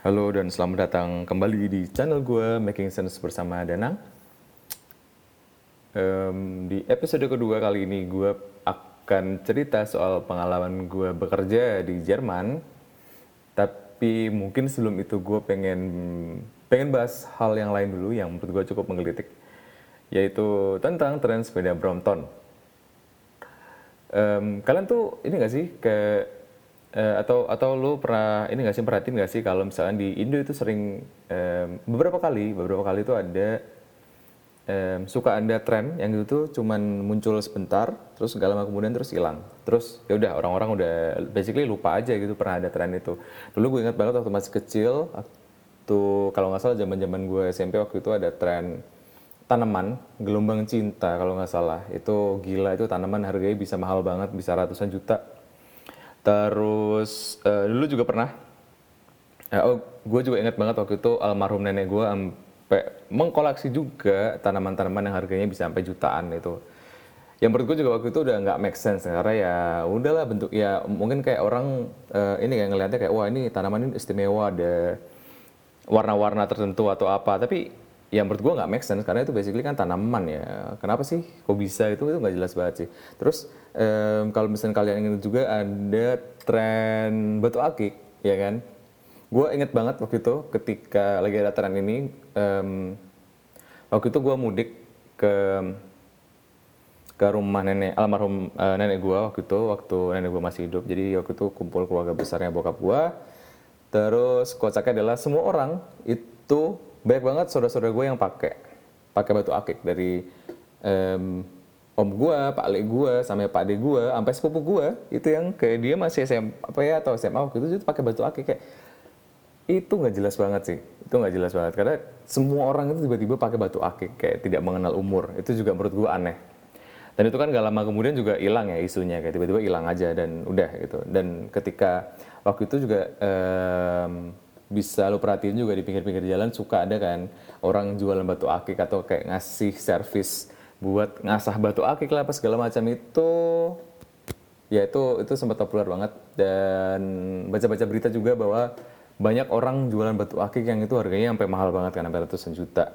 Halo dan selamat datang kembali di channel gue Making Sense bersama Danang. Em, di episode kedua kali ini gue akan cerita soal pengalaman gue bekerja di Jerman. Tapi mungkin sebelum itu gue pengen pengen bahas hal yang lain dulu yang menurut gue cukup menggelitik, yaitu tentang tren sepeda Brompton. Em, kalian tuh ini gak sih ke eh, atau atau lu pernah ini gak sih perhatiin gak sih kalau misalkan di Indo itu sering em, beberapa kali beberapa kali itu ada em, suka ada tren yang itu tuh cuman muncul sebentar terus gak lama kemudian terus hilang. Terus ya udah orang-orang udah basically lupa aja gitu pernah ada tren itu. Dulu gue ingat banget waktu masih kecil waktu kalau nggak salah zaman-zaman gue SMP waktu itu ada tren tanaman gelombang cinta kalau nggak salah. Itu gila itu tanaman harganya bisa mahal banget bisa ratusan juta terus eh, dulu juga pernah. Ya, oh gue juga ingat banget waktu itu almarhum nenek gue sampai mengkoleksi juga tanaman-tanaman yang harganya bisa sampai jutaan itu. Yang menurut gue juga waktu itu udah nggak make sense karena ya udahlah bentuk ya mungkin kayak orang eh, ini kayak ngelihatnya kayak wah ini tanaman ini istimewa ada warna-warna tertentu atau apa. Tapi yang menurut gue nggak make sense karena itu basically kan tanaman ya. Kenapa sih kok bisa itu itu nggak jelas banget sih. Terus em, kalau misalnya kalian ingin juga ada tren batu akik ya kan? Gue inget banget waktu itu ketika lagi ada tren ini em, waktu itu gue mudik ke ke rumah nenek almarhum eh, nenek gua waktu itu waktu nenek gua masih hidup. Jadi waktu itu kumpul keluarga besarnya bokap gua. Terus kocaknya adalah semua orang itu banyak banget saudara-saudara gue yang pakai pakai batu akik dari em, om gua pak ale gua sampai pak ade gua sampai sepupu gua itu yang kayak dia masih SM apa ya atau SMA waktu itu dia pakai batu akik kayak itu nggak jelas banget sih itu nggak jelas banget. Karena semua orang itu tiba-tiba pakai batu akik kayak tidak mengenal umur itu juga menurut gua aneh. Dan itu kan gak lama kemudian juga hilang ya isunya kayak tiba-tiba hilang aja dan udah gitu. Dan ketika waktu itu juga em, bisa lo perhatiin juga di pinggir-pinggir jalan suka ada kan orang jualan batu akik atau kayak ngasih servis buat ngasah batu akik lah apa segala macam itu. Ya itu itu sempat populer banget dan baca-baca berita juga bahwa banyak orang jualan batu akik yang itu harganya sampai mahal banget kan sampai ratusan juta.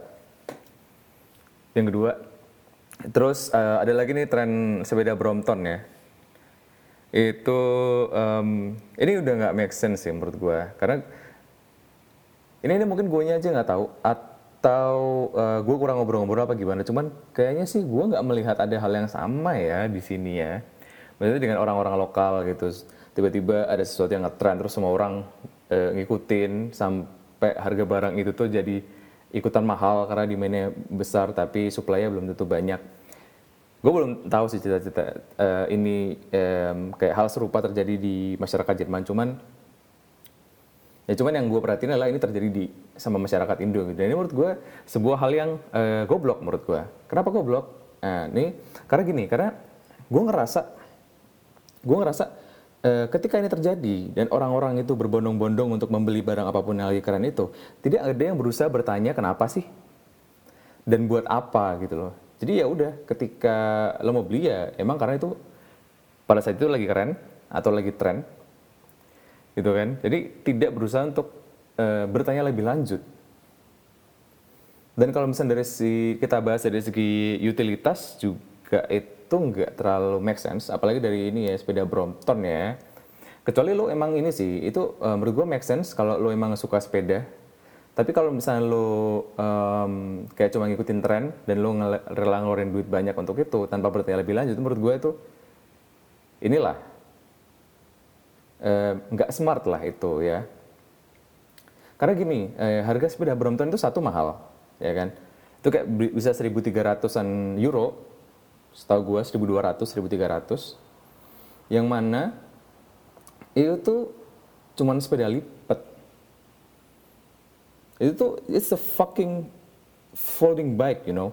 Yang kedua terus eh, ada lagi nih tren sepeda Brompton ya. Itu em, ini udah nggak make sense sih menurut gua. Karena ini, ini mungkin guanya aja nggak tahu. Atau eh, gue kurang ngobrol-ngobrol apa gimana. Cuman kayaknya sih gua nggak melihat ada hal yang sama ya di sini ya. Maksudnya dengan orang-orang lokal gitu. Tiba-tiba ada sesuatu yang ngetren terus semua orang eh, ngikutin sampai harga barang itu tuh jadi ikutan mahal karena demandnya besar tapi supply-nya belum tentu banyak. Gue belum tahu sih cita-cita eh, ini em, kayak hal serupa terjadi di masyarakat Jerman. Cuman ya cuman yang gue perhatiin adalah ini terjadi di sama masyarakat Indo gitu. dan ini menurut gue sebuah hal yang eh, goblok menurut gue kenapa goblok? Nah ini karena gini karena gue ngerasa gue ngerasa eh, ketika ini terjadi dan orang-orang itu berbondong-bondong untuk membeli barang apa pun yang lagi keren itu tidak ada yang berusaha bertanya kenapa sih? Dan buat apa gitu loh. Jadi ya udah ketika lo mau beli ya emang karena itu pada saat itu lagi keren atau lagi tren gitu kan? Jadi tidak berusaha untuk eh, bertanya lebih lanjut. Dan kalau misalnya dari si kita bahas dari segi utilitas juga itu nggak terlalu make sense apalagi dari ini ya sepeda Brompton ya. Kecuali lo emang ini sih itu eh, menurut gue make sense kalau lo emang suka sepeda. Tapi kalau misalnya lo em, kayak cuma ngikutin tren dan lo rela ngeluarin duit banyak untuk itu tanpa bertanya lebih lanjut menurut gue itu inilah eh, nggak smart lah itu ya karena gini, eh, harga sepeda Brompton itu satu mahal, ya kan? Itu kayak bi- bisa 1.300-an euro, setahu gua 1.200, 1.300. Yang mana itu tuh cuman sepeda lipat. Itu tuh it's a fucking folding bike, you know.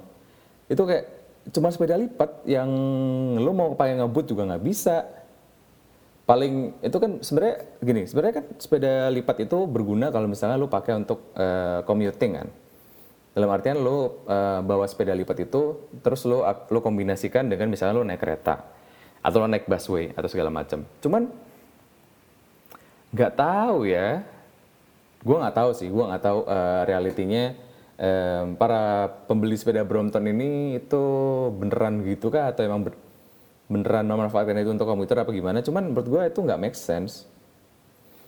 Itu kayak cuma sepeda lipat yang lo mau pakai ngebut juga nggak bisa paling itu kan sebenarnya gini sebenarnya kan sepeda lipat itu berguna kalau misalnya lu pakai untuk eh, commuting kan. Dalam artian lu eh, bawa sepeda lipat itu terus lu lu kombinasikan dengan misalnya lu naik kereta atau lu naik busway atau segala macam. Cuman nggak tahu ya. Gue nggak tahu sih gue nggak tahu uh, realitinya um, para pembeli sepeda Brompton ini itu beneran gitu kah atau emang beneran memanfaatkan itu untuk komuter apa gimana cuman menurut gue itu nggak make sense.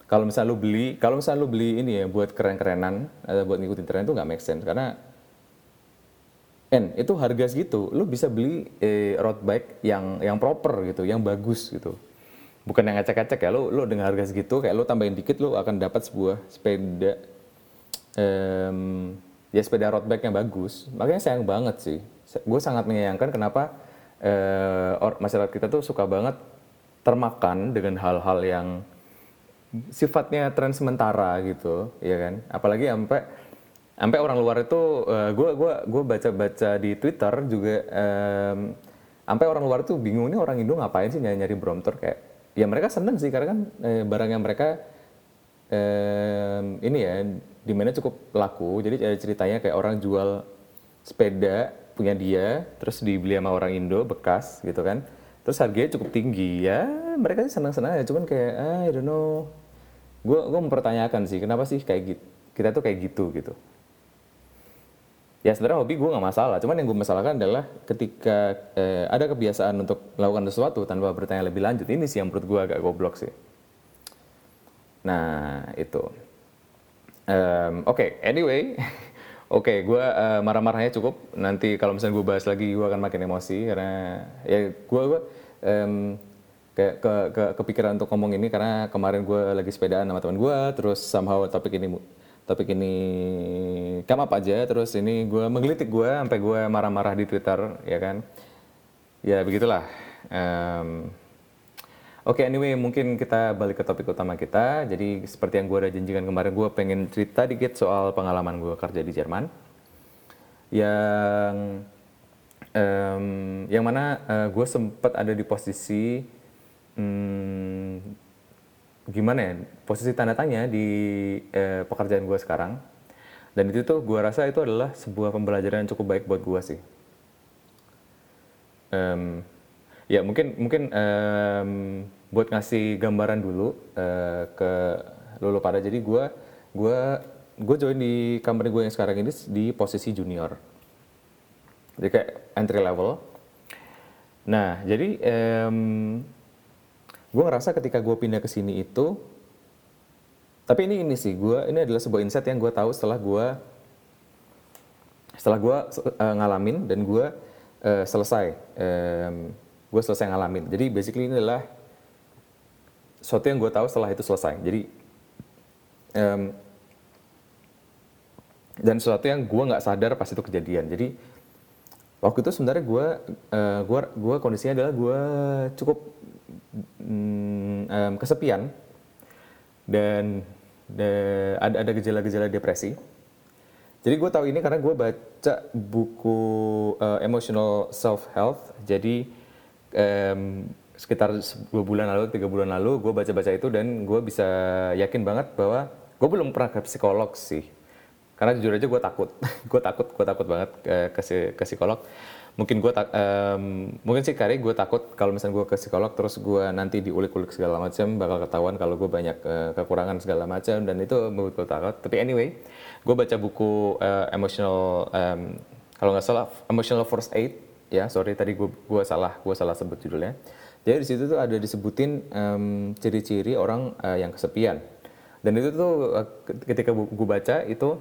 Kalau misalnya lu beli kalau misalnya lu beli ini ya buat keren-kerenan atau buat ngikutin tren itu nggak make sense karena N itu harga segitu. Lu bisa beli eh, road bike yang yang proper gitu yang bagus gitu. Bukan yang ngecek-ngecek ya lu lu dengan harga segitu kayak lu tambahin dikit lu akan dapat sebuah sepeda um, ya sepeda road bike yang bagus. Makanya sayang banget sih. Gue sangat menyayangkan kenapa uh, masyarakat kita tuh suka banget termakan dengan hal-hal yang sifatnya tren sementara gitu, ya kan? Apalagi sampai sampai orang luar itu, uh, gua gua baca-baca di Twitter juga, um, sampai orang luar tuh bingung ini orang Indo ngapain sih nyari-nyari Brompton kayak, ya mereka seneng sih karena kan eh, barang yang mereka um, ini ya di mana cukup laku. Jadi ceritanya kayak orang jual sepeda punya dia, terus dibeli sama orang Indo bekas gitu kan. Terus harganya cukup tinggi. Ya, mereka sih senang-senang ya, cuman kayak ah, I don't know. Gue gue mempertanyakan sih kenapa sih kayak gitu kita tuh kayak gitu gitu. Ya sebenarnya hobi gue nggak masalah cuman yang gue masalahkan adalah ketika eh, ada kebiasaan untuk melakukan sesuatu tanpa bertanya lebih lanjut. Ini sih yang menurut gue agak goblok sih. Nah itu. Um, oke okay, anyway oke okay, gue uh, marah-marahnya cukup. Nanti kalau misalnya gue bahas lagi gue akan makin emosi karena ya gue gue um, kayak ke, ke kepikiran untuk ngomong ini karena kemarin gue lagi sepedaan sama teman gue terus somehow topik ini topik ini come up aja terus ini gue menggelitik gue sampai gue marah-marah di Twitter ya kan? Ya begitulah. Um, Oke, okay, anyway, mungkin kita balik ke topik utama kita. Jadi seperti yang gue udah janjikan kemarin, gue pengen cerita dikit soal pengalaman gue kerja di Jerman. Yang um, yang mana uh, gue sempat ada di posisi hmm, gimana ya posisi tanda tanya di eh, pekerjaan gue sekarang dan itu tuh gue rasa itu adalah sebuah pembelajaran yang cukup baik buat gue sih um, ya mungkin mungkin um, buat ngasih gambaran dulu uh, ke lulu pada. Jadi gue gue gue join di company gue yang sekarang ini di posisi junior. Jadi kayak entry level. Nah jadi um, gue ngerasa ketika gue pindah ke sini itu tapi ini ini sih gue ini adalah sebuah insight yang gue tahu setelah gue setelah gue uh, ngalamin dan gue uh, selesai um, gue selesai ngalamin. Jadi basically ini adalah sesuatu yang gue tahu setelah itu selesai jadi um, dan sesuatu yang gue nggak sadar pas itu kejadian jadi waktu itu sebenarnya gue uh, gue gue kondisinya adalah gue cukup um, kesepian dan de, ada ada gejala-gejala depresi. Jadi gue tahu ini karena gue baca buku uh, emotional self health. Jadi um, sekitar dua bulan lalu, tiga bulan lalu, gue baca-baca itu dan gue bisa yakin banget bahwa gue belum pernah ke psikolog sih. Karena jujur aja gue takut, gue takut, gue takut banget ke, ke, ke psikolog. Mungkin gue um, mungkin sih kali gue takut kalau misalnya gue ke psikolog terus gue nanti diulik-ulik segala macam bakal ketahuan kalau gue banyak uh, kekurangan segala macam dan itu membuat gue takut. Tapi anyway gue baca buku uh, emotional um, kalau nggak salah emotional first aid. Ya sorry tadi gue gue salah gue salah sebut judulnya jadi di situ tuh ada disebutin um, ciri-ciri orang uh, yang kesepian. Dan itu tuh uh, ketika gue baca itu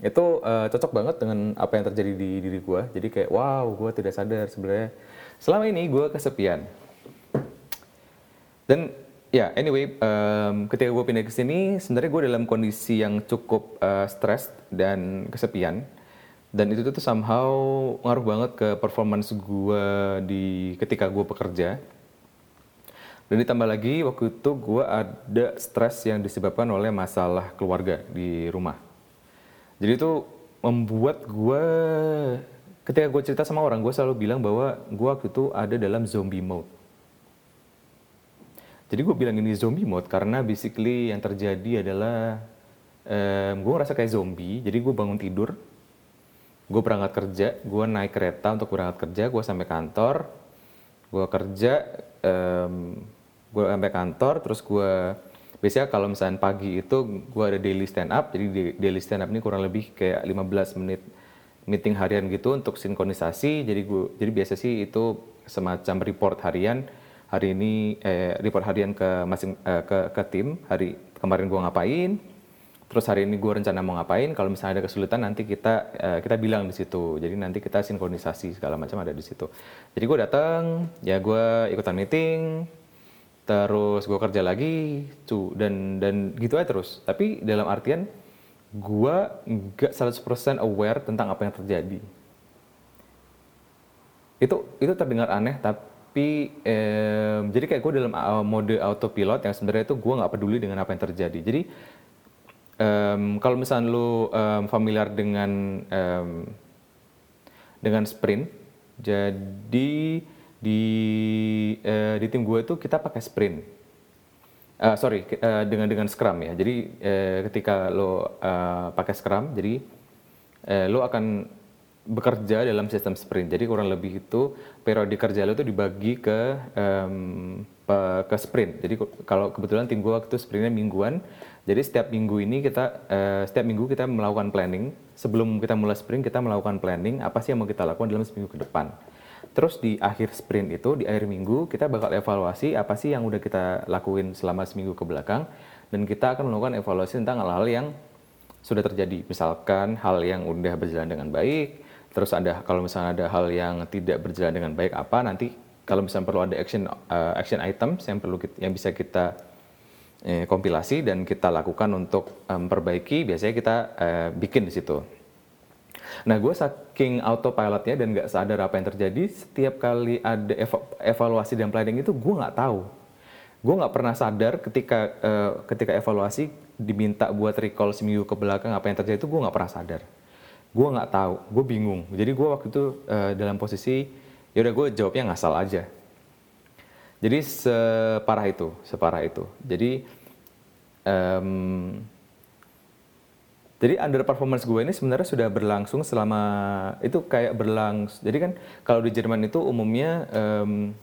itu uh, cocok banget dengan apa yang terjadi di diri gue. Jadi kayak wow gue tidak sadar sebenarnya. Selama ini gue kesepian. Dan ya yeah, anyway um, ketika gue pindah ke sini sebenarnya gue dalam kondisi yang cukup uh, stres dan kesepian. Dan itu tuh somehow ngaruh banget ke performance gue di ketika gue bekerja dan ditambah lagi waktu itu gue ada stres yang disebabkan oleh masalah keluarga di rumah. Jadi itu membuat gue ketika gue cerita sama orang gue selalu bilang bahwa gue waktu itu ada dalam zombie mode. Jadi gue bilang ini zombie mode karena basically yang terjadi adalah um, gue ngerasa kayak zombie. Jadi gue bangun tidur gue berangkat kerja gue naik kereta untuk berangkat kerja gue sampai kantor gue kerja um, gue sampai kantor terus gue biasanya kalau misalnya pagi itu gue ada daily stand up jadi di- daily stand up ini kurang lebih kayak 15 menit meeting harian gitu untuk sinkronisasi. Jadi gue jadi biasa sih itu semacam report harian. Hari ini eh, report harian ke masing eh, ke ke tim. Hari kemarin gue ngapain terus hari ini gue rencana mau ngapain. Kalau misalnya ada kesulitan nanti kita eh, kita bilang di situ. Jadi nanti kita sinkronisasi segala macam ada di situ. Jadi gue datang ya gue ikutan meeting terus gue kerja lagi tuh dan dan gitu aja terus. Tapi dalam artian gue nggak 100% aware tentang apa yang terjadi. Itu itu terdengar aneh tapi em, jadi kayak gue dalam uh, mode autopilot yang sebenarnya itu gue nggak peduli dengan apa yang terjadi. Jadi em, kalau misalnya lu em, familiar dengan em, dengan sprint jadi di eh, di tim gue itu kita pakai sprint. Eh, sorry eh, dengan dengan scrum ya. Jadi eh, ketika lo eh, pakai scrum jadi eh, lo akan bekerja dalam sistem sprint. Jadi kurang lebih itu periode kerja lo itu dibagi ke pe- ke sprint. Jadi kalau kebetulan tim gue waktu sprintnya mingguan jadi setiap minggu ini kita eh, setiap minggu kita melakukan planning. Sebelum kita mulai sprint kita melakukan planning apa sih yang mau kita lakukan dalam seminggu ke depan Terus di akhir sprint itu, di akhir minggu, kita bakal evaluasi apa sih yang udah kita lakuin selama seminggu ke belakang, dan kita akan melakukan evaluasi tentang hal-hal yang sudah terjadi. Misalkan hal yang udah berjalan dengan baik, terus ada kalau misalnya ada hal yang tidak berjalan dengan baik apa, nanti kalau misalnya perlu ada action uh, action items yang perlu kita, yang bisa kita eh, kompilasi dan kita lakukan untuk eh, memperbaiki, biasanya kita eh, bikin di situ. Nah, gue saking autopilotnya dan nggak sadar apa yang terjadi, setiap kali ada eva- evaluasi dan planning itu gue nggak tahu. Gue nggak pernah sadar ketika eh, ketika evaluasi diminta buat recall seminggu ke belakang apa yang terjadi itu gue nggak pernah sadar. Gue nggak tahu, gue bingung. Jadi gue waktu itu eh, dalam posisi ya udah gue jawabnya ngasal aja. Jadi separah itu, separah itu. Jadi em, jadi underperformance gue ini sebenarnya sudah berlangsung selama itu kayak berlangsung. Jadi kan kalau di Jerman itu umumnya em,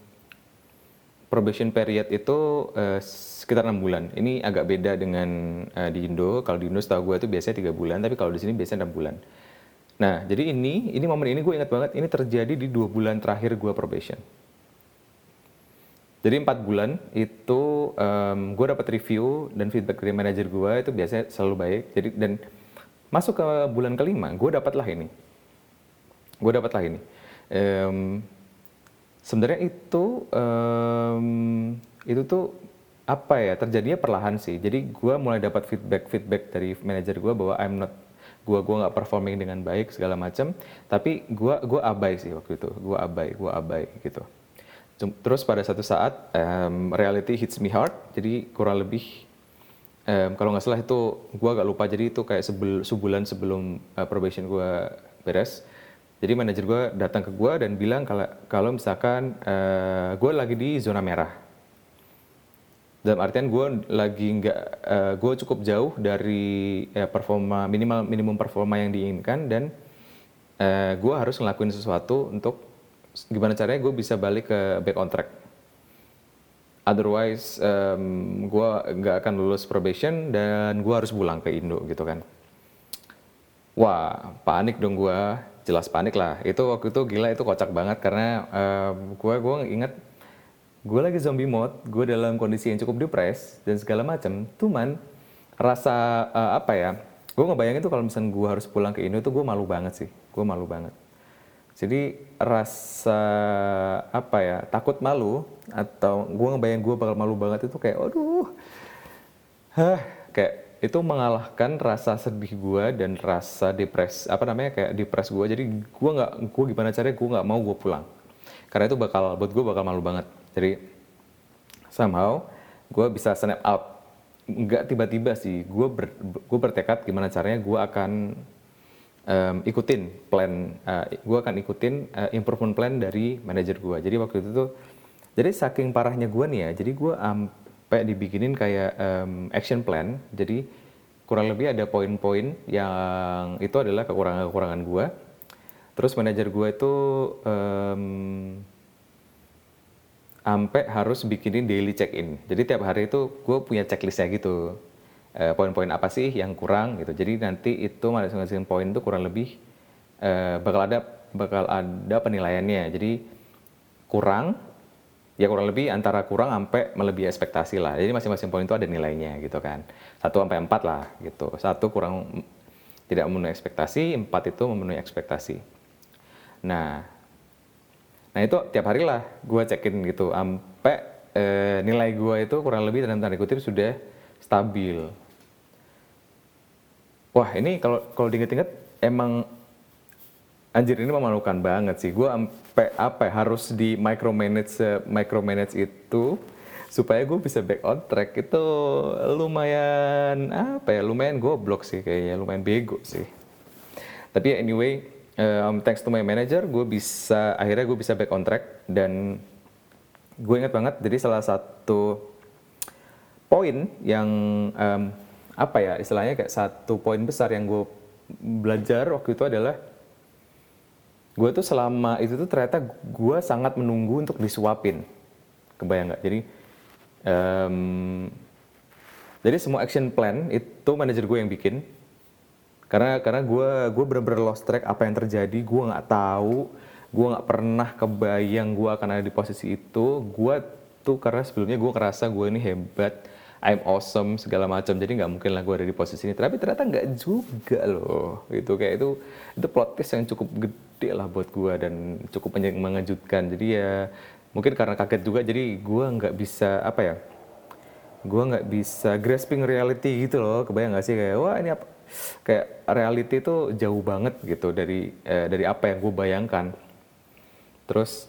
probation period itu eh, sekitar enam bulan. Ini agak beda dengan eh, di Indo. Kalau di Indo setahu gue itu biasanya tiga bulan, tapi kalau di sini biasanya enam bulan. Nah, jadi ini ini momen ini gue ingat banget. Ini terjadi di dua bulan terakhir gue probation. Jadi empat bulan itu em, gue dapat review dan feedback dari manajer gue itu biasanya selalu baik. Jadi dan masuk ke bulan kelima, gue dapatlah ini. Gue dapatlah ini. Em, sebenarnya itu em, itu tuh apa ya terjadinya perlahan sih. Jadi gue mulai dapat feedback feedback dari manajer gue bahwa I'm not gue gua nggak performing dengan baik segala macam. Tapi gue gua abai sih waktu itu. Gue abai, gue abai gitu. Terus pada satu saat em, reality hits me hard. Jadi kurang lebih em, kalau nggak salah itu gue agak lupa. Jadi itu kayak sebel, sebulan sebelum eh, probation gue beres. Jadi manajer gue datang ke gue dan bilang kalau kalau misalkan gue lagi di zona merah. Dalam artian gue lagi nggak, gue cukup jauh dari eh, performa minimal minimum performa yang diinginkan dan gue harus ngelakuin sesuatu untuk gimana caranya gue bisa balik ke back on track. Otherwise, gue nggak akan lulus probation dan gue harus pulang ke Indo gitu kan. Wah, panik dong gue, jelas panik lah. Itu waktu itu gila, itu kocak banget karena gue gue inget gue lagi zombie mode, gue dalam kondisi yang cukup depres dan segala macam. Cuman rasa eh, apa ya? Gue ngebayangin tuh kalau misalnya gue harus pulang ke Indo tuh gue malu banget sih, gue malu banget. Jadi rasa apa ya? Takut malu atau gue ngebayang gue bakal malu banget itu kayak, aduh, hah, kayak itu mengalahkan rasa sedih gue dan rasa depres apa namanya kayak depres gue jadi gue nggak gue gimana caranya gue nggak mau gue pulang. Karena itu bakal buat gue bakal malu banget. Jadi somehow gue bisa snap out. Nggak tiba-tiba sih gue ber, gue bertekad gimana caranya gue akan em, ikutin plan gue akan ikutin eh, improvement plan dari manajer gue jadi waktu itu tuh jadi saking parahnya gue nih ya jadi gue sampai dibikinin kayak em, action plan jadi kurang lebih ada poin-poin yang itu adalah kekurangan-kekurangan gue terus manajer gue itu em, sampai harus bikinin daily check-in. Jadi tiap hari itu gue punya checklistnya gitu. Eh, poin-poin apa sih yang kurang gitu. Jadi nanti itu masing-masing poin itu kurang lebih eh, bakal ada bakal ada penilaiannya. Jadi kurang ya kurang lebih antara kurang sampai melebihi ekspektasi lah. Jadi masing-masing poin itu ada nilainya gitu kan. Satu sampai empat lah gitu. Satu kurang tidak memenuhi ekspektasi, empat itu memenuhi ekspektasi. Nah, Nah itu tiap hari lah gue cekin gitu, sampai eh, nilai gue itu kurang lebih dalam tanda kutip sudah stabil. Wah ini kalau kalau diinget-inget emang anjir ini memalukan banget sih. Gue sampai apa ya, harus di micromanage micromanage itu supaya gue bisa back on track itu lumayan apa ya lumayan goblok sih kayaknya lumayan bego sih. Tapi anyway um, thanks to my manager gue bisa akhirnya gue bisa back on track dan gue inget banget jadi salah satu poin yang um, apa ya istilahnya kayak satu poin besar yang gue belajar waktu itu adalah gue tuh selama itu tuh ternyata gue sangat menunggu untuk disuapin. Kebayang nggak? Jadi um, jadi semua action plan itu manajer gue yang bikin. Karena karena gue gue bener-bener lost track apa yang terjadi gue nggak tahu gue nggak pernah kebayang gue akan ada di posisi itu. Gue tuh karena sebelumnya gue ngerasa gue ini hebat I'm awesome segala macam. Jadi nggak mungkin lah gue ada di posisi ini. Tapi ternyata nggak juga loh itu kayak itu itu plot twist yang cukup gede lah buat gue dan cukup mengejutkan. Jadi ya mungkin karena kaget juga jadi gue nggak bisa apa ya gue nggak bisa grasping reality gitu loh. Kebayang nggak sih? Kayak wah ini apa? Kayak reality itu jauh banget gitu dari eh, dari apa yang gue bayangkan. Terus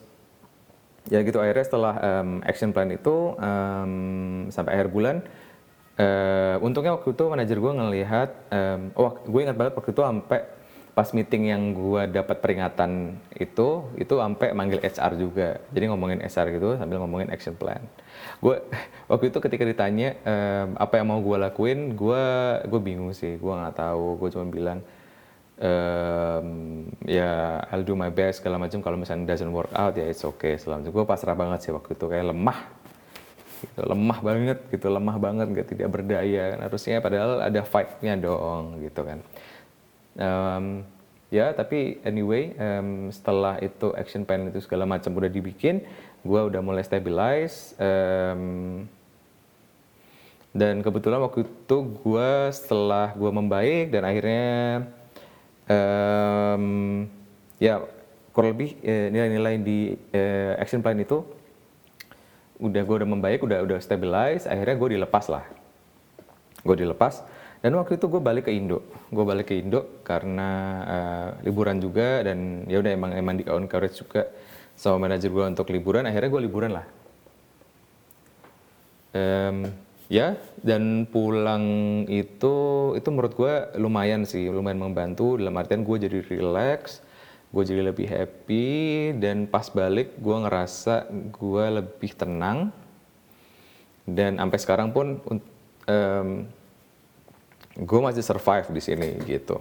ya gitu akhirnya setelah um, action plan itu um, sampai akhir bulan uh, untungnya waktu itu manajer gue ngelihat um, oh gue ingat banget waktu itu sampai pas meeting yang gue dapat peringatan itu itu sampai manggil HR juga. Jadi ngomongin HR gitu sambil ngomongin action plan. Gue waktu itu ketika ditanya um, apa yang mau gue lakuin gue gue bingung sih. Gue nggak tahu gue cuma bilang um, ya I'll do my best segala macam. Kalau misalnya doesn't work out ya it's okay. Selama gue pasrah banget sih waktu itu. Kayak lemah. Gitu, lemah banget gitu lemah banget. Gak tidak berdaya. Harusnya padahal ada fightnya dong gitu kan. Um, ya tapi anyway um, setelah itu action plan itu segala macam udah dibikin gue udah mulai stabilize. Um, dan kebetulan waktu itu gue setelah gue membaik dan akhirnya um, ya kurang lebih eh, nilai-nilai di eh, action plan itu udah gue udah membaik udah udah stabilize akhirnya gue dilepas lah gue dilepas dan waktu itu gue balik ke Indo. Gue balik ke Indo karena uh, liburan juga dan ya udah emang emang di encourage juga sama manajer gue untuk liburan. Akhirnya gue liburan lah. Um, ya dan pulang itu itu menurut gue lumayan sih, lumayan membantu. Dalam artian gue jadi relax, gue jadi lebih happy dan pas balik gue ngerasa gue lebih tenang. Dan sampai sekarang pun um, gue masih survive di sini gitu.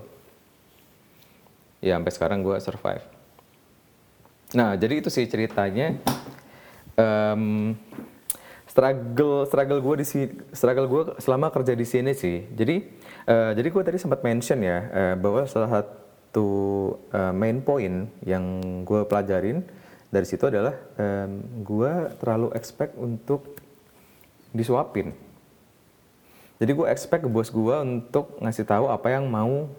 Ya sampai sekarang gue survive. Nah jadi itu sih ceritanya. Um, struggle struggle gue di struggle gue selama kerja di sini sih jadi uh, jadi gue tadi sempat mention ya uh, bahwa salah satu uh, main point yang gue pelajarin dari situ adalah um, gue terlalu expect untuk disuapin jadi gue expect ke bos gue untuk ngasih tahu apa yang mau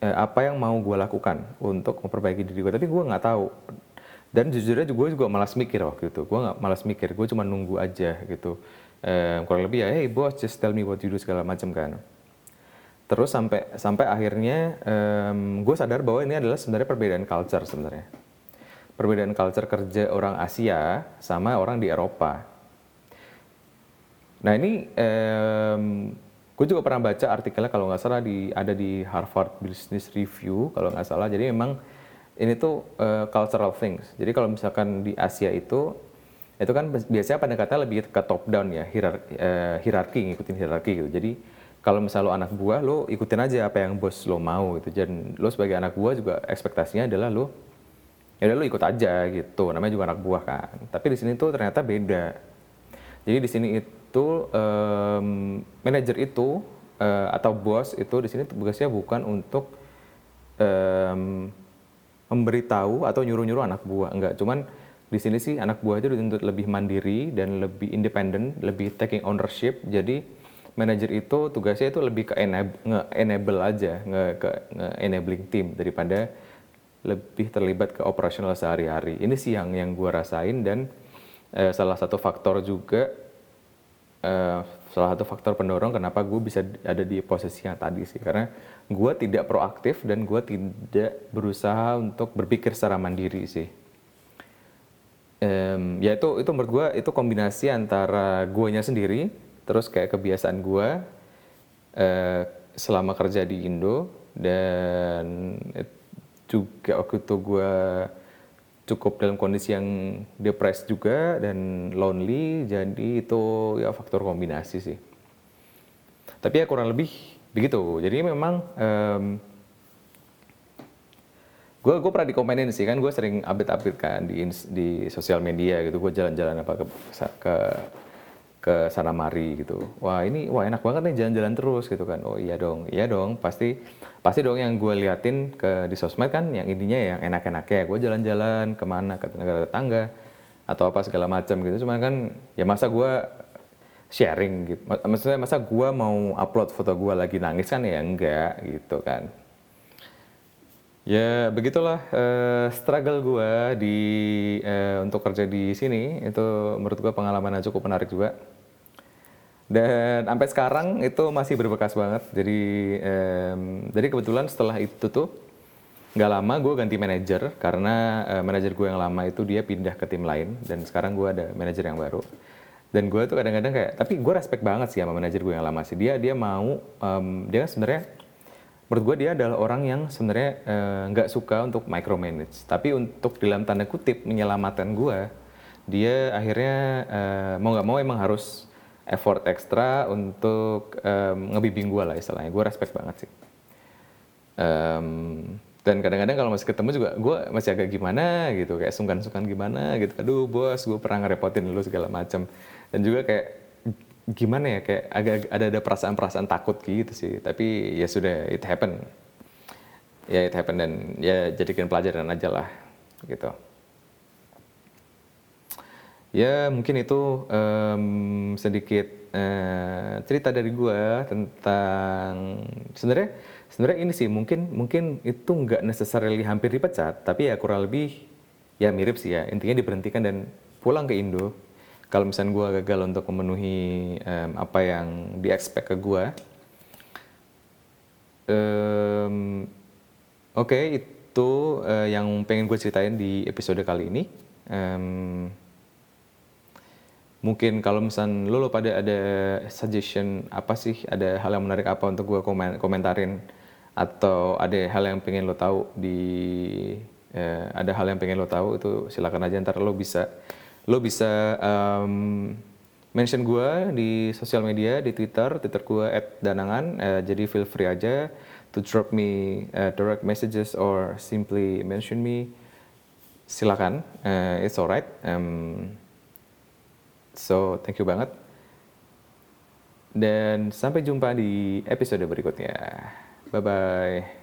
eh, apa yang mau gue lakukan untuk memperbaiki diri gue. Tapi gue nggak tahu. Dan jujurnya gue juga malas mikir waktu itu. Gue nggak malas mikir. Gue cuma nunggu aja gitu. Eh, kurang lebih ya, hey bos, just tell me what you do segala macam kan. Terus sampai sampai akhirnya um, gue sadar bahwa ini adalah sebenarnya perbedaan culture sebenarnya. Perbedaan culture kerja orang Asia sama orang di Eropa Nah ini um, gue juga pernah baca artikelnya kalau nggak salah di ada di Harvard Business Review kalau nggak salah. Jadi memang ini tuh uh, cultural things. Jadi kalau misalkan di Asia itu itu kan biasanya pendekatnya lebih ke top down ya, hierarki, uh, hierarki ngikutin hierarki gitu. Jadi kalau misalnya lo anak buah, lo ikutin aja apa yang bos lo mau gitu. Dan lo sebagai anak buah juga ekspektasinya adalah lo ya udah lu ikut aja gitu namanya juga anak buah kan tapi di sini tuh ternyata beda jadi di sini itu um, manajer itu uh, atau bos itu di sini tugasnya bukan untuk um, memberitahu atau nyuruh-nyuruh anak buah enggak cuman di sini sih anak buah itu dituntut lebih mandiri dan lebih independen lebih taking ownership jadi manajer itu tugasnya itu lebih ke enable, enable aja nge, ke nge enabling team daripada lebih terlibat ke operasional sehari-hari. Ini sih yang yang gue rasain dan uh, salah satu faktor juga uh, salah satu faktor pendorong kenapa gue bisa ada di posisi yang tadi sih karena gue tidak proaktif dan gue tidak berusaha untuk berpikir secara mandiri sih. Um, ya itu itu menurut gue itu kombinasi antara guanya sendiri terus kayak kebiasaan gue uh, selama kerja di Indo dan juga waktu itu gue cukup dalam kondisi yang depressed juga dan lonely jadi itu ya faktor kombinasi sih. Tapi ya kurang lebih begitu. Jadi memang um, gue gue pernah dikomenin sih kan gue sering update update kan di di sosial media gitu gue jalan-jalan apa ke ke ke sana mari gitu. Wah ini wah enak banget nih jalan-jalan terus gitu kan. Oh iya dong, iya dong pasti pasti dong yang gue liatin ke di sosmed kan yang intinya yang enak-enaknya gue jalan-jalan ke mana ke negara tetangga atau apa segala macam gitu. Cuman kan ya masa gue sharing gitu. Maksudnya masa gue mau upload foto gue lagi nangis kan ya enggak gitu kan. Ya begitulah uh, struggle gue di uh, untuk kerja di sini. Itu menurut gue pengalaman yang cukup menarik juga. Dan sampai sekarang itu masih berbekas banget. Jadi um, jadi kebetulan setelah itu tuh nggak lama gue ganti manajer. Karena uh, manajer gue yang lama itu dia pindah ke tim lain. Dan sekarang gue ada manajer yang baru. Dan gue tuh kadang-kadang kayak tapi gue respect banget sih sama manajer gue yang lama sih. Dia dia mau um, dia kan sebenarnya menurut gue dia adalah orang yang sebenarnya eh, nggak uh, suka untuk micromanage. Tapi untuk dalam tanda kutip menyelamatkan gue dia akhirnya uh, mau nggak mau emang harus effort ekstra untuk um, ngebimbing gue lah istilahnya. Gue respect banget sih. Um, dan kadang-kadang kalau masih ketemu juga gue masih agak gimana gitu kayak sungkan-sungkan gimana gitu. Aduh bos gue pernah ngerepotin lu segala macam dan juga kayak gimana ya kayak agak ada ada perasaan-perasaan takut gitu sih. Tapi ya sudah it happen. Ya it happen dan ya jadikan pelajaran aja lah gitu. Ya mungkin itu um, sedikit uh, cerita dari gue tentang sebenarnya sebenarnya ini sih mungkin mungkin itu nggak necessarily hampir dipecat tapi ya kurang lebih ya mirip sih ya. Intinya diberhentikan dan pulang ke Indo kalau misalnya gue gagal untuk memenuhi um, apa yang di expect ke gue um, oke okay, itu uh, yang pengen gue ceritain di episode kali ini. Um, mungkin kalau misalnya lo, lo pada ada suggestion apa sih? Ada hal yang menarik apa untuk gue komen, komentarin? Atau ada hal yang pengen lo tahu di uh, ada hal yang pengen lo tahu itu silakan aja ntar lo bisa lo bisa um, mention gue di sosial media di Twitter, Twitter gue @danangan. Uh, jadi feel free aja to drop me uh, direct messages or simply mention me. Silakan, uh, it's alright. Um, so thank you banget. Dan sampai jumpa di episode berikutnya. Bye bye.